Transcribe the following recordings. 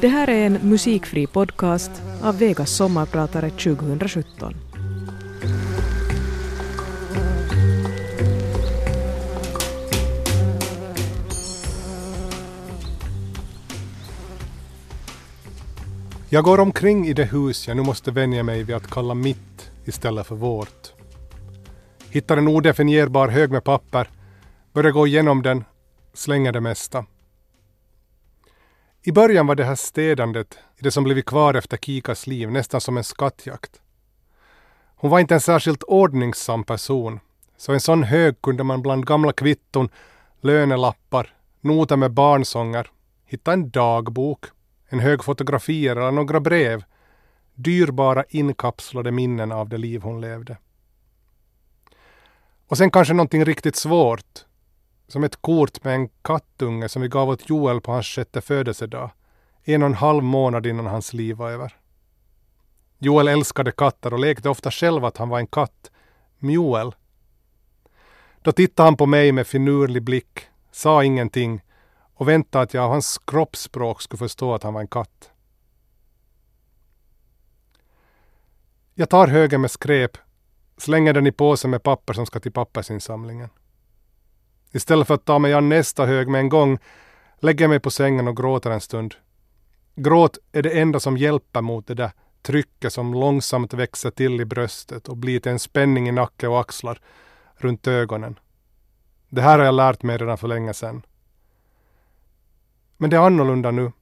Det här är en musikfri podcast av Vegas sommarpratare 2017. Jag går omkring i det hus jag nu måste vänja mig vid att kalla mitt istället för vårt. Hittar en odefinierbar hög med papper, börjar gå igenom den, slänger det mesta. I början var det här städandet i det som blivit kvar efter Kikas liv nästan som en skattjakt. Hon var inte en särskilt ordningsam person, så en sån hög kunde man bland gamla kvitton, lönelappar, noter med barnsånger, hitta en dagbok, en hög fotografier eller några brev, dyrbara inkapslade minnen av det liv hon levde. Och sen kanske någonting riktigt svårt, som ett kort med en kattunge som vi gav åt Joel på hans sjätte födelsedag, en och en halv månad innan hans liv var över. Joel älskade katter och lekte ofta själv att han var en katt, Mjoel. Då tittade han på mig med finurlig blick, sa ingenting och väntade att jag av hans kroppsspråk skulle förstå att han var en katt. Jag tar högen med skräp, slänger den i påsen med papper som ska till pappersinsamlingen. Istället för att ta mig an nästa hög med en gång lägger jag mig på sängen och gråter en stund. Gråt är det enda som hjälper mot det där trycket som långsamt växer till i bröstet och blir till en spänning i nacke och axlar runt ögonen. Det här har jag lärt mig redan för länge sedan. Men det är annorlunda nu.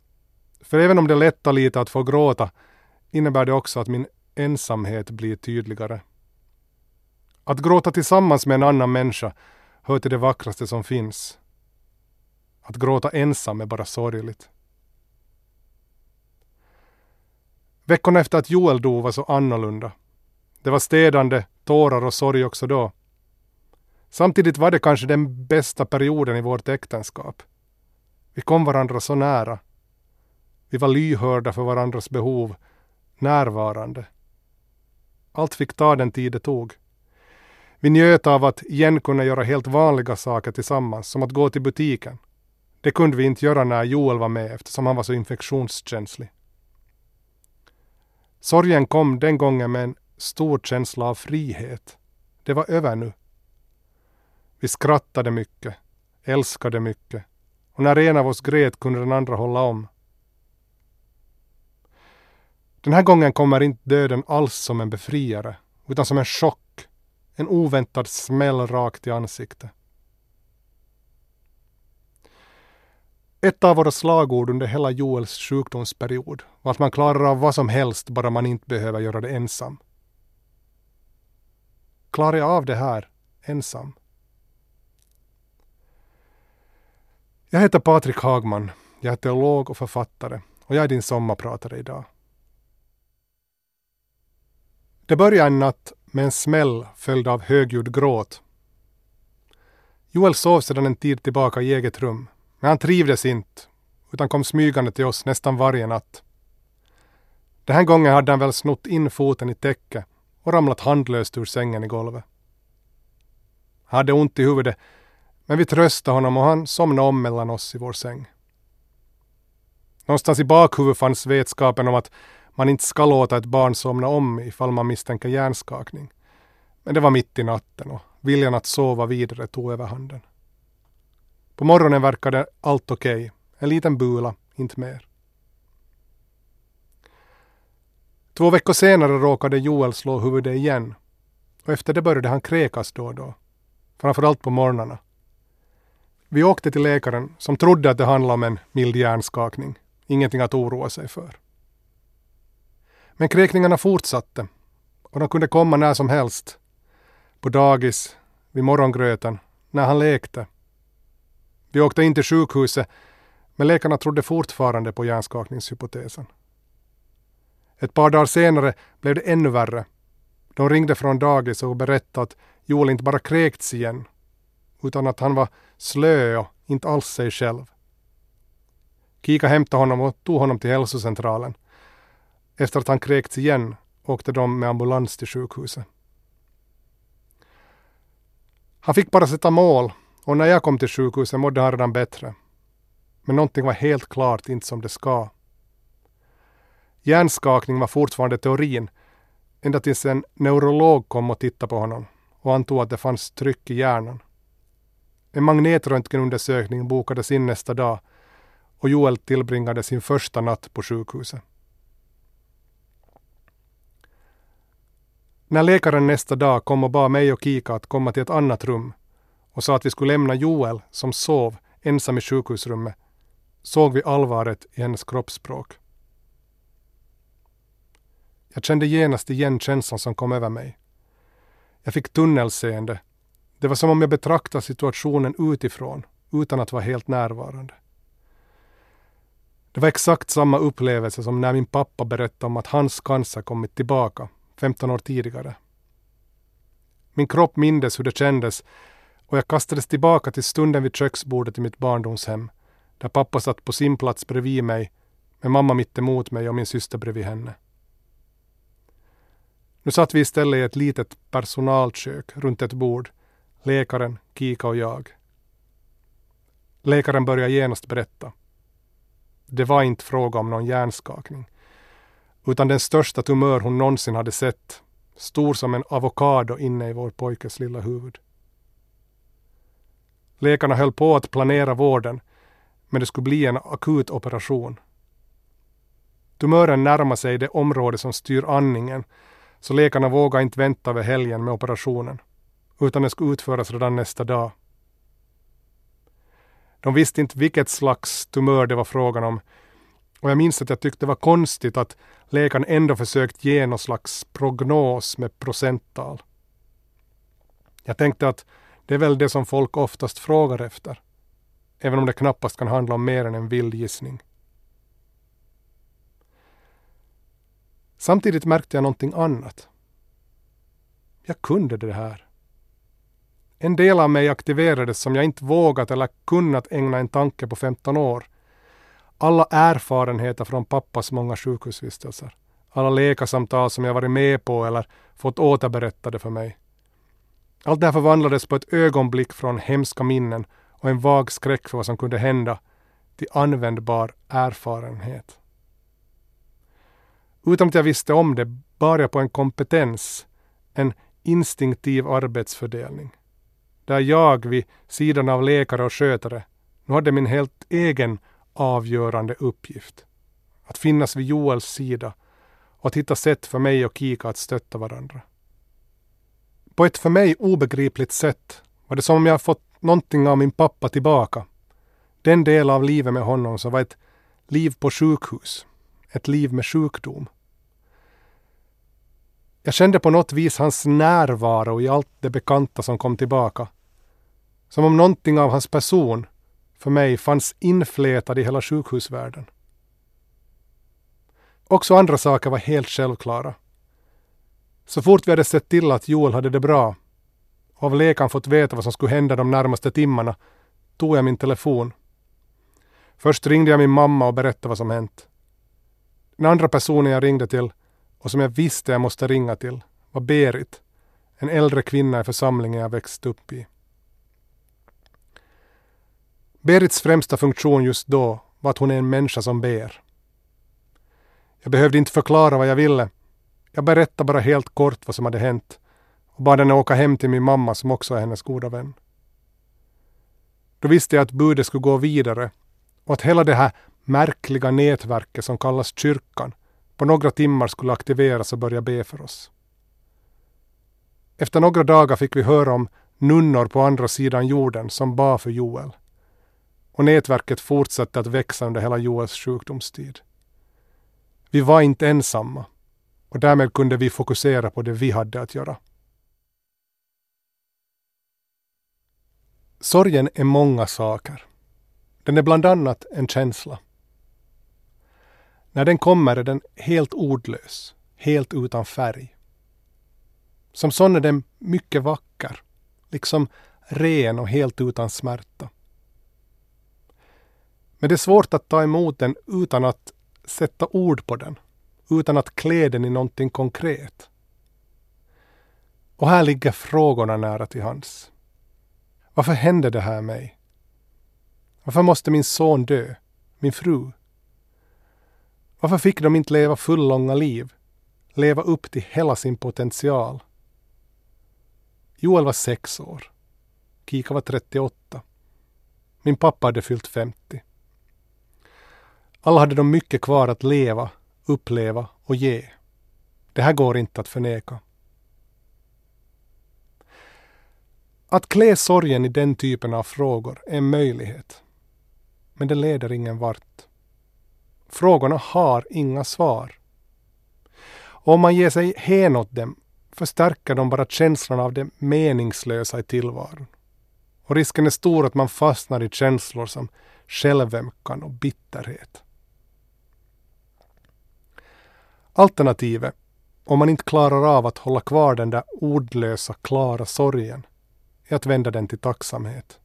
För även om det lättar lite att få gråta innebär det också att min ensamhet blir tydligare. Att gråta tillsammans med en annan människa hör till det vackraste som finns. Att gråta ensam är bara sorgligt. Veckorna efter att Joel dog var så annorlunda. Det var städande, tårar och sorg också då. Samtidigt var det kanske den bästa perioden i vårt äktenskap. Vi kom varandra så nära. Vi var lyhörda för varandras behov, närvarande. Allt fick ta den tid det tog. Vi njöt av att igen kunna göra helt vanliga saker tillsammans, som att gå till butiken. Det kunde vi inte göra när Joel var med eftersom han var så infektionskänslig. Sorgen kom den gången med en stor känsla av frihet. Det var över nu. Vi skrattade mycket, älskade mycket och när en av oss grät kunde den andra hålla om. Den här gången kommer inte döden alls som en befriare, utan som en chock. En oväntad smäll rakt i ansiktet. Ett av våra slagord under hela Joels sjukdomsperiod var att man klarar av vad som helst bara man inte behöver göra det ensam. Klarar jag av det här ensam? Jag heter Patrik Hagman. Jag är teolog och författare och jag är din sommarpratare idag. Det började en natt med en smäll följd av högljudd gråt. Joel sov sedan en tid tillbaka i eget rum, men han trivdes inte utan kom smygande till oss nästan varje natt. Den här gången hade han väl snott in foten i täcket och ramlat handlöst ur sängen i golvet. Han hade ont i huvudet men vi tröstade honom och han somnade om mellan oss i vår säng. Någonstans i bakhuvudet fanns vetskapen om att man inte ska låta ett barn somna om ifall man misstänker hjärnskakning. Men det var mitt i natten och viljan att sova vidare tog överhanden. På morgonen verkade allt okej. Okay. En liten bula, inte mer. Två veckor senare råkade Joel slå huvudet igen och efter det började han kräkas då och då. Framförallt på morgnarna. Vi åkte till läkaren som trodde att det handlade om en mild hjärnskakning. Ingenting att oroa sig för. Men kräkningarna fortsatte och de kunde komma när som helst. På dagis, vid morgongröten, när han lekte. Vi åkte in till sjukhuset men läkarna trodde fortfarande på hjärnskakningshypotesen. Ett par dagar senare blev det ännu värre. De ringde från dagis och berättade att Joel inte bara kräkts igen utan att han var slö och inte alls sig själv. Kika hämtade honom och tog honom till hälsocentralen. Efter att han kräkts igen åkte de med ambulans till sjukhuset. Han fick paracetamol och när jag kom till sjukhuset mådde han redan bättre. Men någonting var helt klart inte som det ska. Hjärnskakning var fortfarande teorin, ända tills en neurolog kom och tittade på honom och antog att det fanns tryck i hjärnan. En magnetröntgenundersökning bokades in nästa dag och Joel tillbringade sin första natt på sjukhuset. När läkaren nästa dag kom och bad mig och Kika att komma till ett annat rum och sa att vi skulle lämna Joel, som sov, ensam i sjukhusrummet, såg vi allvaret i hennes kroppsspråk. Jag kände genast igen känslan som kom över mig. Jag fick tunnelseende. Det var som om jag betraktade situationen utifrån, utan att vara helt närvarande. Det var exakt samma upplevelse som när min pappa berättade om att hans cancer kommit tillbaka 15 år tidigare. Min kropp mindes hur det kändes och jag kastades tillbaka till stunden vid köksbordet i mitt barndomshem, där pappa satt på sin plats bredvid mig, med mamma mitt emot mig och min syster bredvid henne. Nu satt vi istället i ett litet personalkök runt ett bord, läkaren, Kika och jag. Läkaren började genast berätta. Det var inte fråga om någon hjärnskakning, utan den största tumör hon någonsin hade sett, stor som en avokado inne i vår pojkes lilla huvud. Läkarna höll på att planera vården, men det skulle bli en akut operation. Tumören närmade sig det område som styr andningen, så läkarna vågade inte vänta över helgen med operationen, utan den skulle utföras redan nästa dag. De visste inte vilket slags tumör det var frågan om, och jag minns att jag tyckte det var konstigt att läkaren ändå försökt ge någon slags prognos med procenttal. Jag tänkte att det är väl det som folk oftast frågar efter. Även om det knappast kan handla om mer än en vild gissning. Samtidigt märkte jag någonting annat. Jag kunde det här. En del av mig aktiverades som jag inte vågat eller kunnat ägna en tanke på 15 år. Alla erfarenheter från pappas många sjukhusvistelser. Alla läkarsamtal som jag varit med på eller fått återberättade för mig. Allt det här förvandlades på ett ögonblick från hemska minnen och en vag skräck för vad som kunde hända till användbar erfarenhet. Utan att jag visste om det bar jag på en kompetens, en instinktiv arbetsfördelning. Där jag vid sidan av läkare och skötare nu hade min helt egen avgörande uppgift. Att finnas vid Joels sida och att hitta sätt för mig och Kika att stötta varandra. På ett för mig obegripligt sätt var det som om jag fått någonting av min pappa tillbaka. Den del av livet med honom som var ett liv på sjukhus. Ett liv med sjukdom. Jag kände på något vis hans närvaro i allt det bekanta som kom tillbaka. Som om någonting av hans person, för mig, fanns inflätad i hela sjukhusvärlden. Också andra saker var helt självklara. Så fort vi hade sett till att Joel hade det bra och av läkaren fått veta vad som skulle hända de närmaste timmarna tog jag min telefon. Först ringde jag min mamma och berättade vad som hänt. Den andra personen jag ringde till och som jag visste jag måste ringa till var Berit, en äldre kvinna i församlingen jag växt upp i. Berits främsta funktion just då var att hon är en människa som ber. Jag behövde inte förklara vad jag ville. Jag berättade bara helt kort vad som hade hänt och bad henne åka hem till min mamma som också är hennes goda vän. Då visste jag att budet skulle gå vidare och att hela det här märkliga nätverket som kallas kyrkan på några timmar skulle aktiveras och börja be för oss. Efter några dagar fick vi höra om nunnor på andra sidan jorden som bad för Joel. Och nätverket fortsatte att växa under hela Joels sjukdomstid. Vi var inte ensamma och därmed kunde vi fokusera på det vi hade att göra. Sorgen är många saker. Den är bland annat en känsla. När den kommer är den helt ordlös, helt utan färg. Som sån är den mycket vacker, liksom ren och helt utan smärta. Men det är svårt att ta emot den utan att sätta ord på den, utan att klä den i någonting konkret. Och här ligger frågorna nära till hands. Varför hände det här mig? Varför måste min son dö? Min fru? Varför fick de inte leva fullånga liv? Leva upp till hela sin potential? Joel var sex år. Kika var 38. Min pappa hade fyllt 50. Alla hade de mycket kvar att leva, uppleva och ge. Det här går inte att förneka. Att klä sorgen i den typen av frågor är en möjlighet. Men det leder ingen vart. Frågorna har inga svar. Och om man ger sig hän åt dem förstärker de bara känslan av det meningslösa i tillvaron. Och risken är stor att man fastnar i känslor som självömkan och bitterhet. Alternativet, om man inte klarar av att hålla kvar den där ordlösa, klara sorgen, är att vända den till tacksamhet.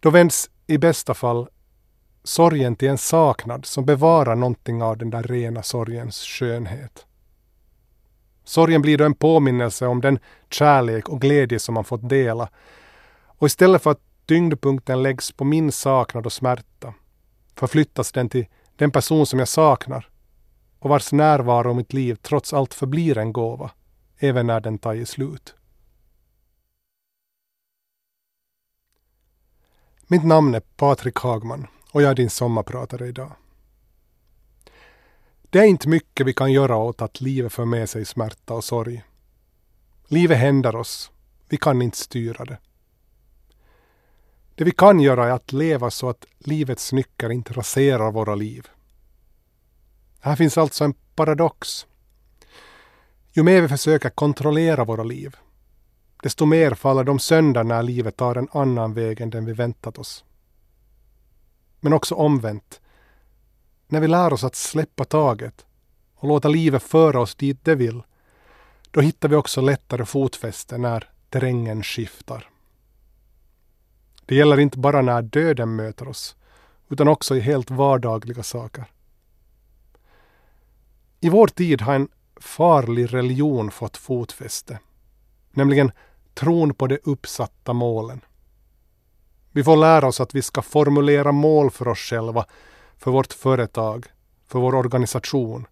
Då vänds i bästa fall sorgen till en saknad som bevarar någonting av den där rena sorgens skönhet. Sorgen blir då en påminnelse om den kärlek och glädje som man fått dela. Och istället för att tyngdpunkten läggs på min saknad och smärta förflyttas den till den person som jag saknar och vars närvaro i mitt liv trots allt förblir en gåva, även när den tagit slut. Mitt namn är Patrik Hagman och jag är din sommarpratare idag. Det är inte mycket vi kan göra åt att livet för med sig smärta och sorg. Livet händer oss. Vi kan inte styra det. Det vi kan göra är att leva så att livets nycker inte raserar våra liv. Här finns alltså en paradox. Ju mer vi försöker kontrollera våra liv, desto mer faller de sönder när livet tar en annan väg än den vi väntat oss. Men också omvänt. När vi lär oss att släppa taget och låta livet föra oss dit det vill, då hittar vi också lättare fotfäste när terrängen skiftar. Det gäller inte bara när döden möter oss, utan också i helt vardagliga saker. I vår tid har en farlig religion fått fotfäste, nämligen tron på de uppsatta målen. Vi får lära oss att vi ska formulera mål för oss själva, för vårt företag, för vår organisation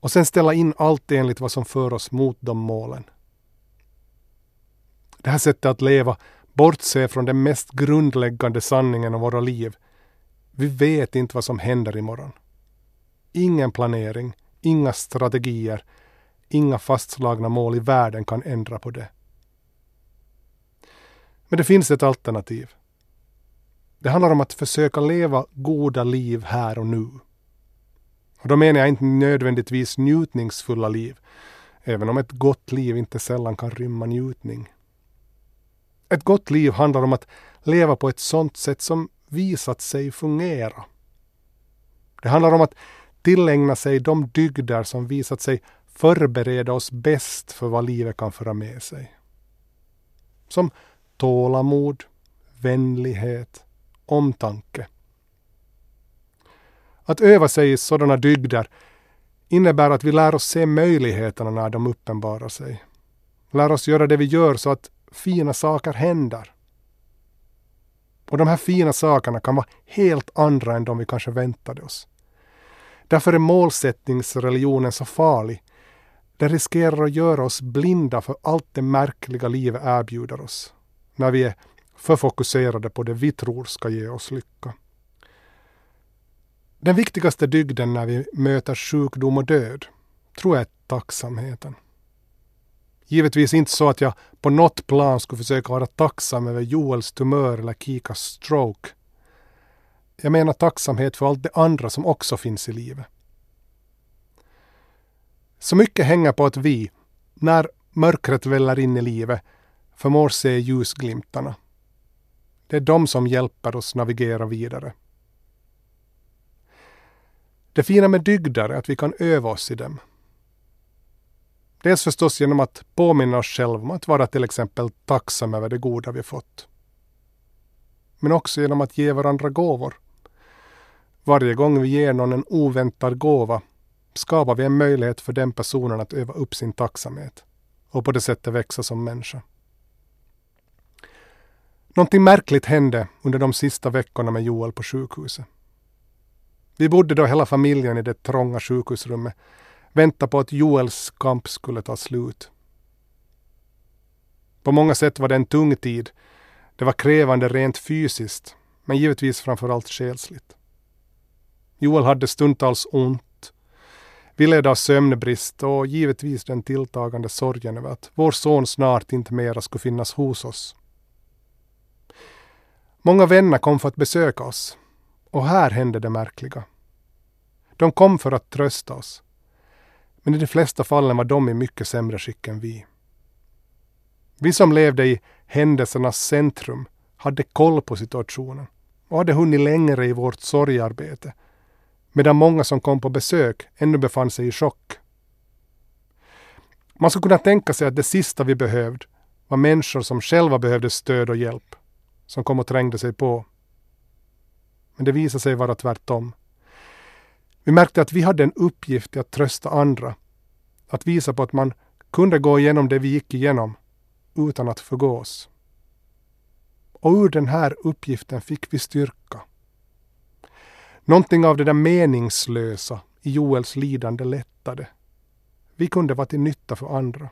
och sen ställa in allt enligt vad som för oss mot de målen. Det här sättet att leva bortser från den mest grundläggande sanningen om våra liv. Vi vet inte vad som händer imorgon. Ingen planering, inga strategier, inga fastslagna mål i världen kan ändra på det. Men det finns ett alternativ. Det handlar om att försöka leva goda liv här och nu. Och då menar jag inte nödvändigtvis njutningsfulla liv, även om ett gott liv inte sällan kan rymma njutning. Ett gott liv handlar om att leva på ett sådant sätt som visat sig fungera. Det handlar om att tillägna sig de dygder som visat sig förbereda oss bäst för vad livet kan föra med sig. Som tålamod, vänlighet, omtanke. Att öva sig i sådana dygder innebär att vi lär oss se möjligheterna när de uppenbarar sig. Lär oss göra det vi gör så att fina saker händer. Och de här fina sakerna kan vara helt andra än de vi kanske väntade oss. Därför är målsättningsreligionen så farlig. Den riskerar att göra oss blinda för allt det märkliga livet erbjuder oss när vi är för fokuserade på det vi tror ska ge oss lycka. Den viktigaste dygden när vi möter sjukdom och död tror jag är tacksamheten. Givetvis inte så att jag på något plan skulle försöka vara tacksam över Joels tumör eller Kikas stroke. Jag menar tacksamhet för allt det andra som också finns i livet. Så mycket hänger på att vi, när mörkret väller in i livet, förmår se ljusglimtarna. Det är de som hjälper oss navigera vidare. Det fina med dygder är att vi kan öva oss i dem. Dels förstås genom att påminna oss själva om att vara till exempel tacksam över det goda vi fått. Men också genom att ge varandra gåvor. Varje gång vi ger någon en oväntad gåva skapar vi en möjlighet för den personen att öva upp sin tacksamhet och på det sättet växa som människa. Någonting märkligt hände under de sista veckorna med Joel på sjukhuset. Vi bodde då hela familjen i det trånga sjukhusrummet, väntade på att Joels kamp skulle ta slut. På många sätt var det en tung tid. Det var krävande rent fysiskt, men givetvis framförallt själsligt. Joel hade stundtals ont. Vi led av sömnbrist och givetvis den tilltagande sorgen över att vår son snart inte mera skulle finnas hos oss. Många vänner kom för att besöka oss. Och här hände det märkliga. De kom för att trösta oss. Men i de flesta fallen var de i mycket sämre skick än vi. Vi som levde i händelsernas centrum hade koll på situationen och hade hunnit längre i vårt sorgarbete medan många som kom på besök ännu befann sig i chock. Man skulle kunna tänka sig att det sista vi behövde var människor som själva behövde stöd och hjälp, som kom och trängde sig på. Men det visade sig vara tvärtom. Vi märkte att vi hade en uppgift i att trösta andra, att visa på att man kunde gå igenom det vi gick igenom utan att förgås. Och ur den här uppgiften fick vi styrka. Någonting av det där meningslösa i Joels lidande lättade. Vi kunde vara till nytta för andra.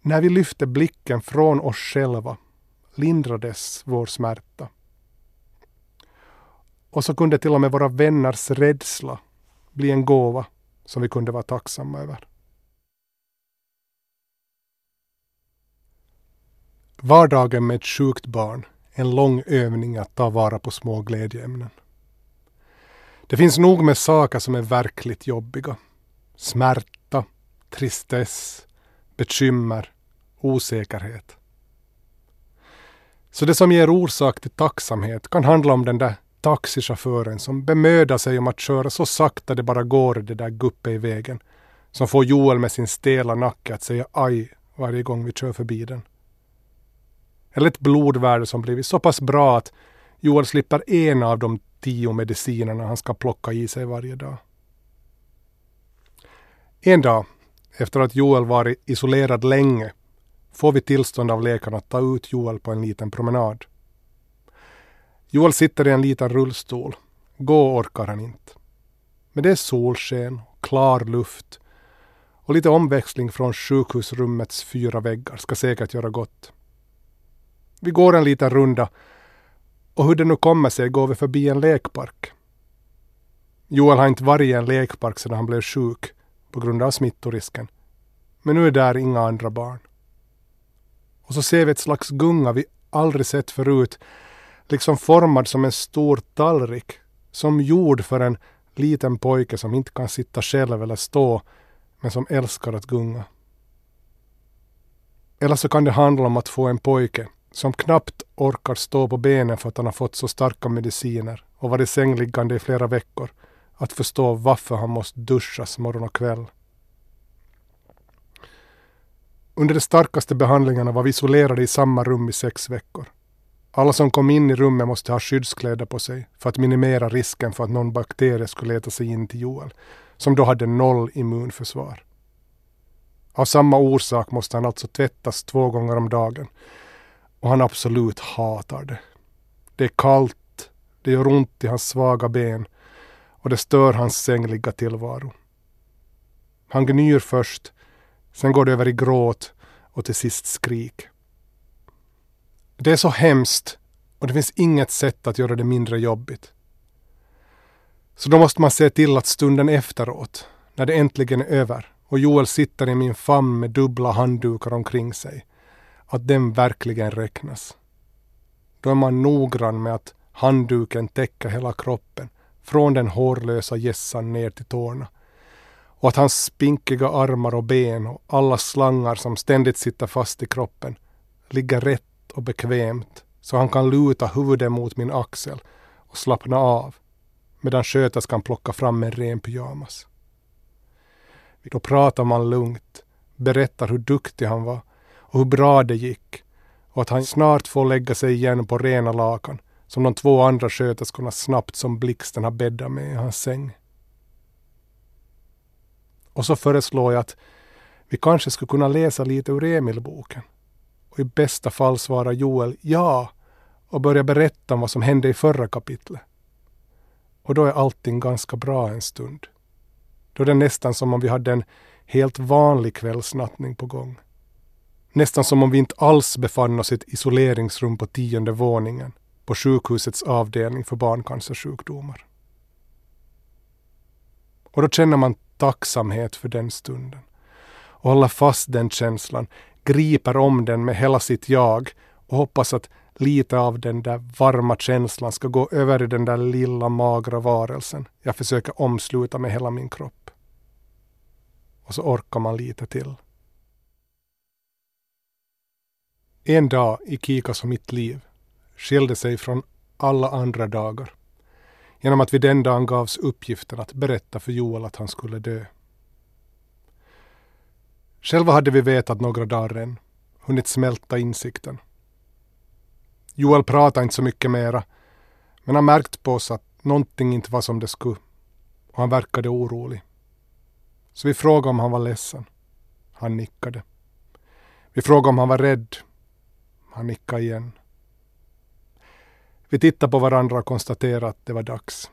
När vi lyfte blicken från oss själva lindrades vår smärta. Och så kunde till och med våra vänners rädsla bli en gåva som vi kunde vara tacksamma över. Vardagen med ett sjukt barn en lång övning att ta vara på små glädjeämnen. Det finns nog med saker som är verkligt jobbiga. Smärta, tristess, bekymmer, osäkerhet. Så det som ger orsak till tacksamhet kan handla om den där taxichauffören som bemödar sig om att köra så sakta det bara går det där guppet i vägen. Som får Joel med sin stela nacke att säga aj varje gång vi kör förbi den. Eller ett blodvärde som blivit så pass bra att Joel slipper en av de tio medicinerna han ska plocka i sig varje dag. En dag, efter att Joel varit isolerad länge, får vi tillstånd av läkarna att ta ut Joel på en liten promenad. Joel sitter i en liten rullstol. Gå orkar han inte. Men det är solsken, klar luft och lite omväxling från sjukhusrummets fyra väggar ska säkert göra gott. Vi går en liten runda och hur det nu kommer sig går vi förbi en lekpark. Joel har inte varit i en lekpark sedan han blev sjuk på grund av smittorisken. Men nu är där inga andra barn. Och så ser vi ett slags gunga vi aldrig sett förut, liksom formad som en stor tallrik, som gjord för en liten pojke som inte kan sitta själv eller stå, men som älskar att gunga. Eller så kan det handla om att få en pojke som knappt orkar stå på benen för att han har fått så starka mediciner och varit sängliggande i flera veckor, att förstå varför han måste duschas morgon och kväll. Under de starkaste behandlingarna var vi isolerade i samma rum i sex veckor. Alla som kom in i rummet måste ha skyddskläder på sig för att minimera risken för att någon bakterie skulle leta sig in till Joel, som då hade noll immunförsvar. Av samma orsak måste han alltså tvättas två gånger om dagen och han absolut hatar det. Det är kallt, det gör ont i hans svaga ben och det stör hans sängliga tillvaro. Han gnyr först, sen går det över i gråt och till sist skrik. Det är så hemskt och det finns inget sätt att göra det mindre jobbigt. Så då måste man se till att stunden efteråt, när det äntligen är över och Joel sitter i min famn med dubbla handdukar omkring sig, att den verkligen räknas. Då är man noggrann med att handduken täcker hela kroppen, från den hårlösa gässan ner till tårna. Och att hans spinkiga armar och ben och alla slangar som ständigt sitter fast i kroppen ligger rätt och bekvämt så han kan luta huvudet mot min axel och slappna av medan sköterskan plockar fram en ren pyjamas. Då pratar man lugnt, berättar hur duktig han var och hur bra det gick och att han snart får lägga sig igen på rena lakan som de två andra sköterskorna snabbt som blixten har bäddat med i hans säng. Och så föreslår jag att vi kanske skulle kunna läsa lite ur Emil-boken. Och i bästa fall svarar Joel ja och börjar berätta om vad som hände i förra kapitlet. Och då är allting ganska bra en stund. Då är det nästan som om vi hade en helt vanlig kvällsnattning på gång. Nästan som om vi inte alls befann oss i ett isoleringsrum på tionde våningen på sjukhusets avdelning för barncancersjukdomar. Och då känner man tacksamhet för den stunden. Och håller fast den känslan, griper om den med hela sitt jag och hoppas att lite av den där varma känslan ska gå över i den där lilla magra varelsen jag försöker omsluta med hela min kropp. Och så orkar man lite till. En dag i Kikas och mitt liv skilde sig från alla andra dagar genom att vi den dagen gavs uppgiften att berätta för Joel att han skulle dö. Själva hade vi vetat några dagar än, hunnit smälta insikten. Joel pratade inte så mycket mera, men han märkt på oss att någonting inte var som det skulle och han verkade orolig. Så vi frågade om han var ledsen. Han nickade. Vi frågade om han var rädd. Han nickade igen. Vi tittade på varandra och konstaterade att det var dags.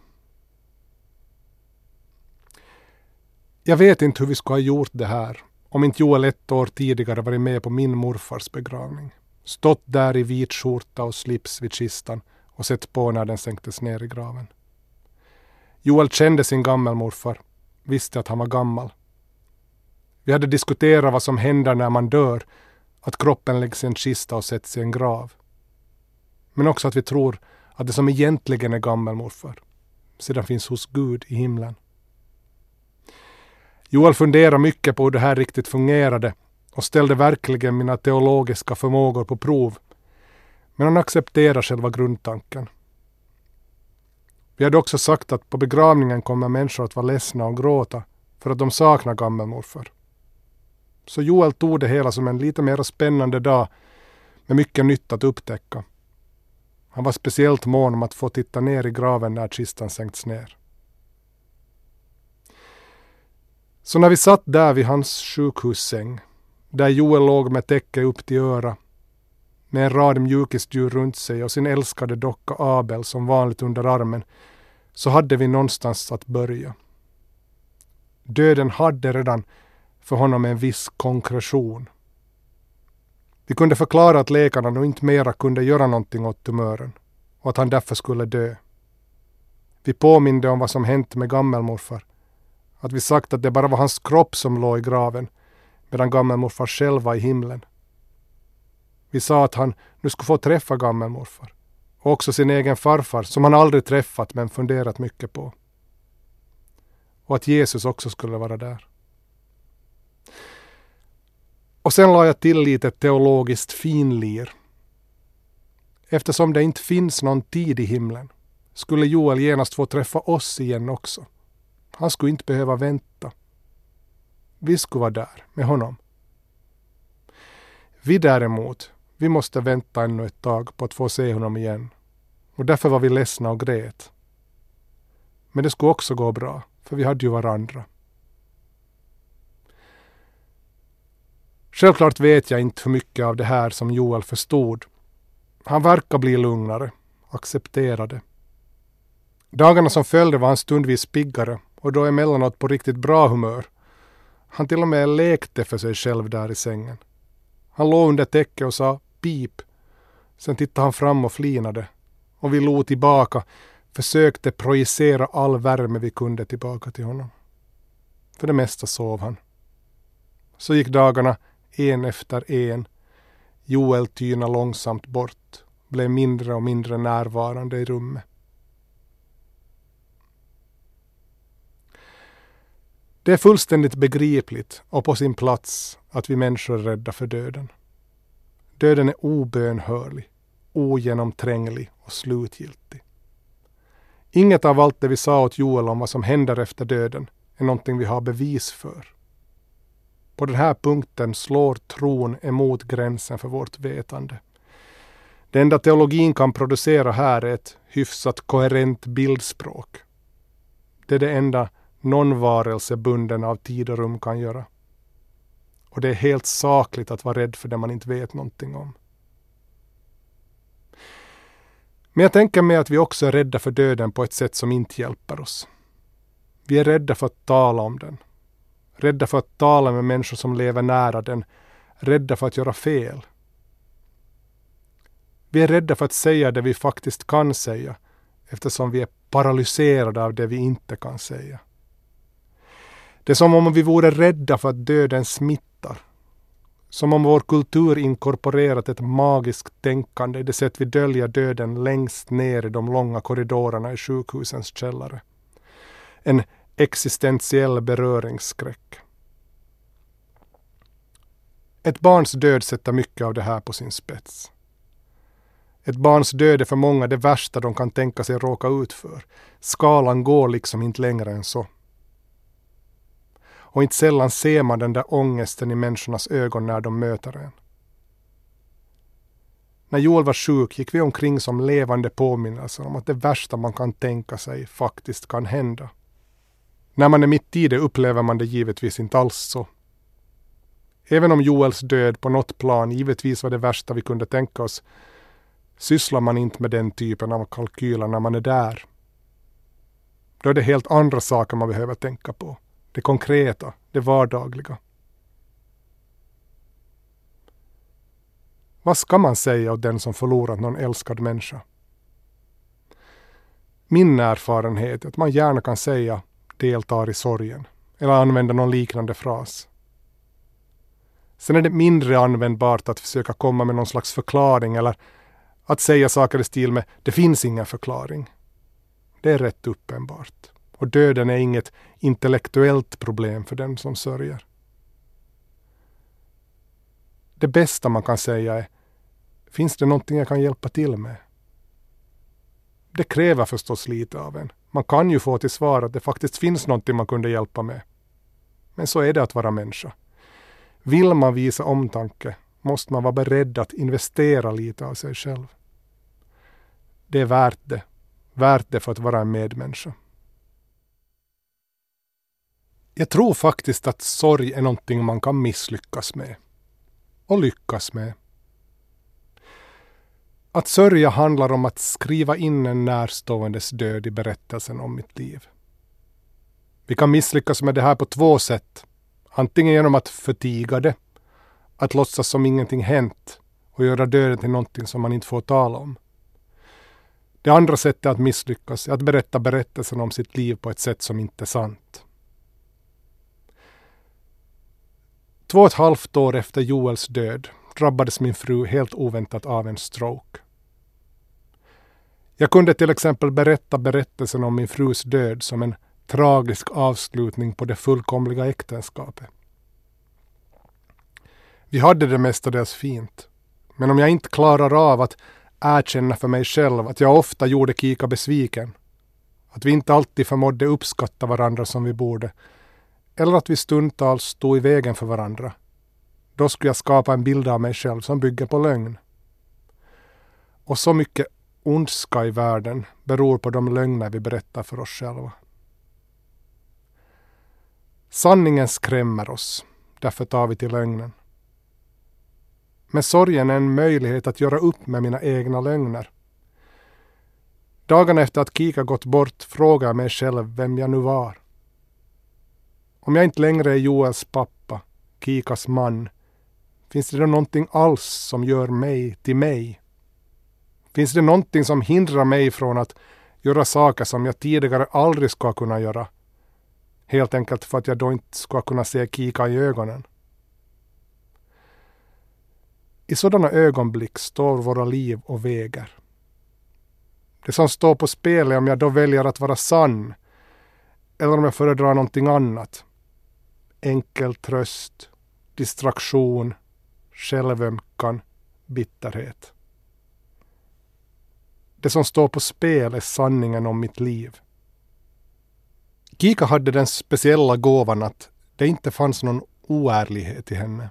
Jag vet inte hur vi skulle ha gjort det här om inte Joel ett år tidigare varit med på min morfars begravning. Stått där i vit skjorta och slips vid kistan och sett på när den sänktes ner i graven. Joel kände sin gammelmorfar, visste att han var gammal. Vi hade diskuterat vad som händer när man dör, att kroppen läggs i en kista och sätts i en grav. Men också att vi tror att det som egentligen är gammelmorfar sedan finns hos Gud i himlen. Joel funderade mycket på hur det här riktigt fungerade och ställde verkligen mina teologiska förmågor på prov. Men han accepterar själva grundtanken. Vi hade också sagt att på begravningen kommer människor att vara ledsna och gråta för att de saknar gammelmorfar. Så Joel tog det hela som en lite mer spännande dag med mycket nytt att upptäcka. Han var speciellt mån om att få titta ner i graven när kistan sänkts ner. Så när vi satt där vid hans sjukhussäng, där Joel låg med täcke upp till öra, med en rad mjukisdjur runt sig och sin älskade docka Abel som vanligt under armen, så hade vi någonstans att börja. Döden hade redan för honom en viss konkretion. Vi kunde förklara att läkarna nog inte mera kunde göra någonting åt tumören och att han därför skulle dö. Vi påminde om vad som hänt med gammelmorfar. Att vi sagt att det bara var hans kropp som låg i graven medan gammelmorfar själv var i himlen. Vi sa att han nu skulle få träffa gammelmorfar och också sin egen farfar som han aldrig träffat men funderat mycket på. Och att Jesus också skulle vara där. Och sen la jag till lite teologiskt finlir. Eftersom det inte finns någon tid i himlen skulle Joel genast få träffa oss igen också. Han skulle inte behöva vänta. Vi skulle vara där med honom. Vi däremot, vi måste vänta ännu ett tag på att få se honom igen. Och därför var vi ledsna och grät. Men det skulle också gå bra, för vi hade ju varandra. Självklart vet jag inte hur mycket av det här som Joel förstod. Han verkar bli lugnare, accepterade. Dagarna som följde var han stundvis piggare och då emellanåt på riktigt bra humör. Han till och med lekte för sig själv där i sängen. Han låg under täcket och sa pip. Sen tittade han fram och flinade. Och vi log tillbaka, försökte projicera all värme vi kunde tillbaka till honom. För det mesta sov han. Så gick dagarna en efter en. Joel tyna långsamt bort, blev mindre och mindre närvarande i rummet. Det är fullständigt begripligt och på sin plats att vi människor är rädda för döden. Döden är obönhörlig, ogenomtränglig och slutgiltig. Inget av allt det vi sa åt Joel om vad som händer efter döden är någonting vi har bevis för. På den här punkten slår tron emot gränsen för vårt vetande. Det enda teologin kan producera här är ett hyfsat koherent bildspråk. Det är det enda någon varelse bunden av tid och rum kan göra. Och det är helt sakligt att vara rädd för det man inte vet någonting om. Men jag tänker mig att vi också är rädda för döden på ett sätt som inte hjälper oss. Vi är rädda för att tala om den. Rädda för att tala med människor som lever nära den. Rädda för att göra fel. Vi är rädda för att säga det vi faktiskt kan säga eftersom vi är paralyserade av det vi inte kan säga. Det är som om vi vore rädda för att döden smittar. Som om vår kultur inkorporerat ett magiskt tänkande i det sätt vi döljer döden längst ner i de långa korridorerna i sjukhusens källare. En existentiell beröringsskräck. Ett barns död sätter mycket av det här på sin spets. Ett barns död är för många det värsta de kan tänka sig råka ut för. Skalan går liksom inte längre än så. Och inte sällan ser man den där ångesten i människornas ögon när de möter en. När Joel var sjuk gick vi omkring som levande påminnelser om att det värsta man kan tänka sig faktiskt kan hända. När man är mitt i det upplever man det givetvis inte alls så. Även om Joels död på något plan givetvis var det värsta vi kunde tänka oss sysslar man inte med den typen av kalkyler när man är där. Då är det helt andra saker man behöver tänka på. Det konkreta, det vardagliga. Vad ska man säga åt den som förlorat någon älskad människa? Min erfarenhet är att man gärna kan säga deltar i sorgen eller använda någon liknande fras. Sen är det mindre användbart att försöka komma med någon slags förklaring eller att säga saker i stil med ”det finns ingen förklaring”. Det är rätt uppenbart. Och döden är inget intellektuellt problem för den som sörjer. Det bästa man kan säga är Finns det någonting jag kan hjälpa till med? Det kräver förstås lite av en. Man kan ju få till svar att det faktiskt finns någonting man kunde hjälpa med. Men så är det att vara människa. Vill man visa omtanke måste man vara beredd att investera lite av sig själv. Det är värt det. Värt det för att vara en medmänniska. Jag tror faktiskt att sorg är någonting man kan misslyckas med. Och lyckas med. Att sörja handlar om att skriva in en närståendes död i berättelsen om mitt liv. Vi kan misslyckas med det här på två sätt. Antingen genom att förtiga det, att låtsas som ingenting hänt och göra döden till någonting som man inte får tala om. Det andra sättet att misslyckas är att berätta berättelsen om sitt liv på ett sätt som inte är sant. Två och ett halvt år efter Joels död drabbades min fru helt oväntat av en stroke. Jag kunde till exempel berätta berättelsen om min frus död som en tragisk avslutning på det fullkomliga äktenskapet. Vi hade det mestadels fint. Men om jag inte klarar av att erkänna för mig själv att jag ofta gjorde Kika besviken, att vi inte alltid förmådde uppskatta varandra som vi borde, eller att vi stundtals stod i vägen för varandra, då skulle jag skapa en bild av mig själv som bygger på lögn. Och så mycket ondska i världen beror på de lögner vi berättar för oss själva. Sanningen skrämmer oss, därför tar vi till lögnen. Men sorgen är en möjlighet att göra upp med mina egna lögner. Dagen efter att Kika gått bort frågar jag mig själv vem jag nu var. Om jag inte längre är Joels pappa, Kikas man, finns det då någonting alls som gör mig till mig? Finns det någonting som hindrar mig från att göra saker som jag tidigare aldrig ska kunna göra? Helt enkelt för att jag då inte ska kunna se Kika i ögonen. I sådana ögonblick står våra liv och väger. Det som står på spel är om jag då väljer att vara sann eller om jag föredrar någonting annat. Enkel tröst, distraktion, självömkan, bitterhet. Det som står på spel är sanningen om mitt liv. Kika hade den speciella gåvan att det inte fanns någon oärlighet i henne.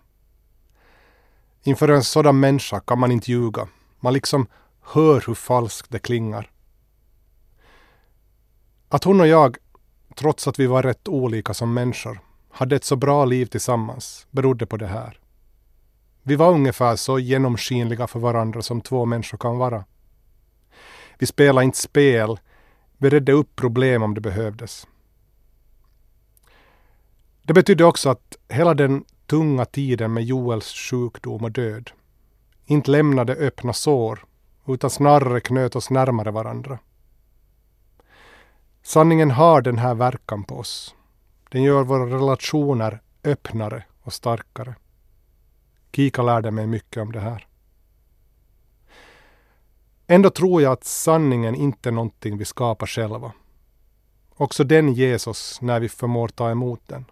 Inför en sådan människa kan man inte ljuga. Man liksom hör hur falskt det klingar. Att hon och jag, trots att vi var rätt olika som människor, hade ett så bra liv tillsammans berodde på det här. Vi var ungefär så genomskinliga för varandra som två människor kan vara. Vi spelade inte spel. Vi redde upp problem om det behövdes. Det betydde också att hela den tunga tiden med Joels sjukdom och död inte lämnade öppna sår utan snarare knöt oss närmare varandra. Sanningen har den här verkan på oss. Den gör våra relationer öppnare och starkare. Kika lärde mig mycket om det här. Ändå tror jag att sanningen inte är någonting vi skapar själva. Också den ges oss när vi förmår ta emot den.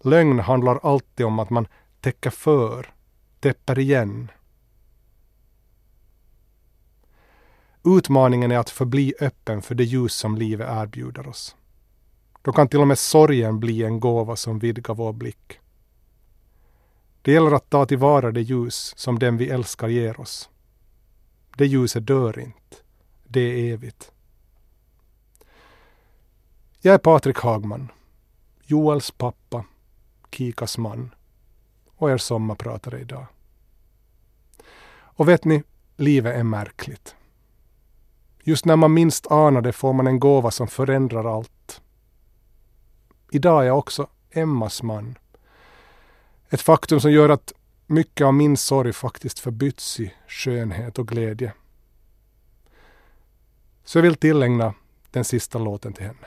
Lögn handlar alltid om att man täcker för, täpper igen. Utmaningen är att förbli öppen för det ljus som livet erbjuder oss. Då kan till och med sorgen bli en gåva som vidgar vår blick. Det gäller att ta tillvara det ljus som den vi älskar ger oss. Det ljuset dör inte. Det är evigt. Jag är Patrik Hagman, Joels pappa, Kikas man och er sommarpratare idag. Och vet ni, livet är märkligt. Just när man minst anar det får man en gåva som förändrar allt. Idag är jag också Emmas man. Ett faktum som gör att mycket av min sorg faktiskt förbytts i skönhet och glädje. Så jag vill tillägna den sista låten till henne.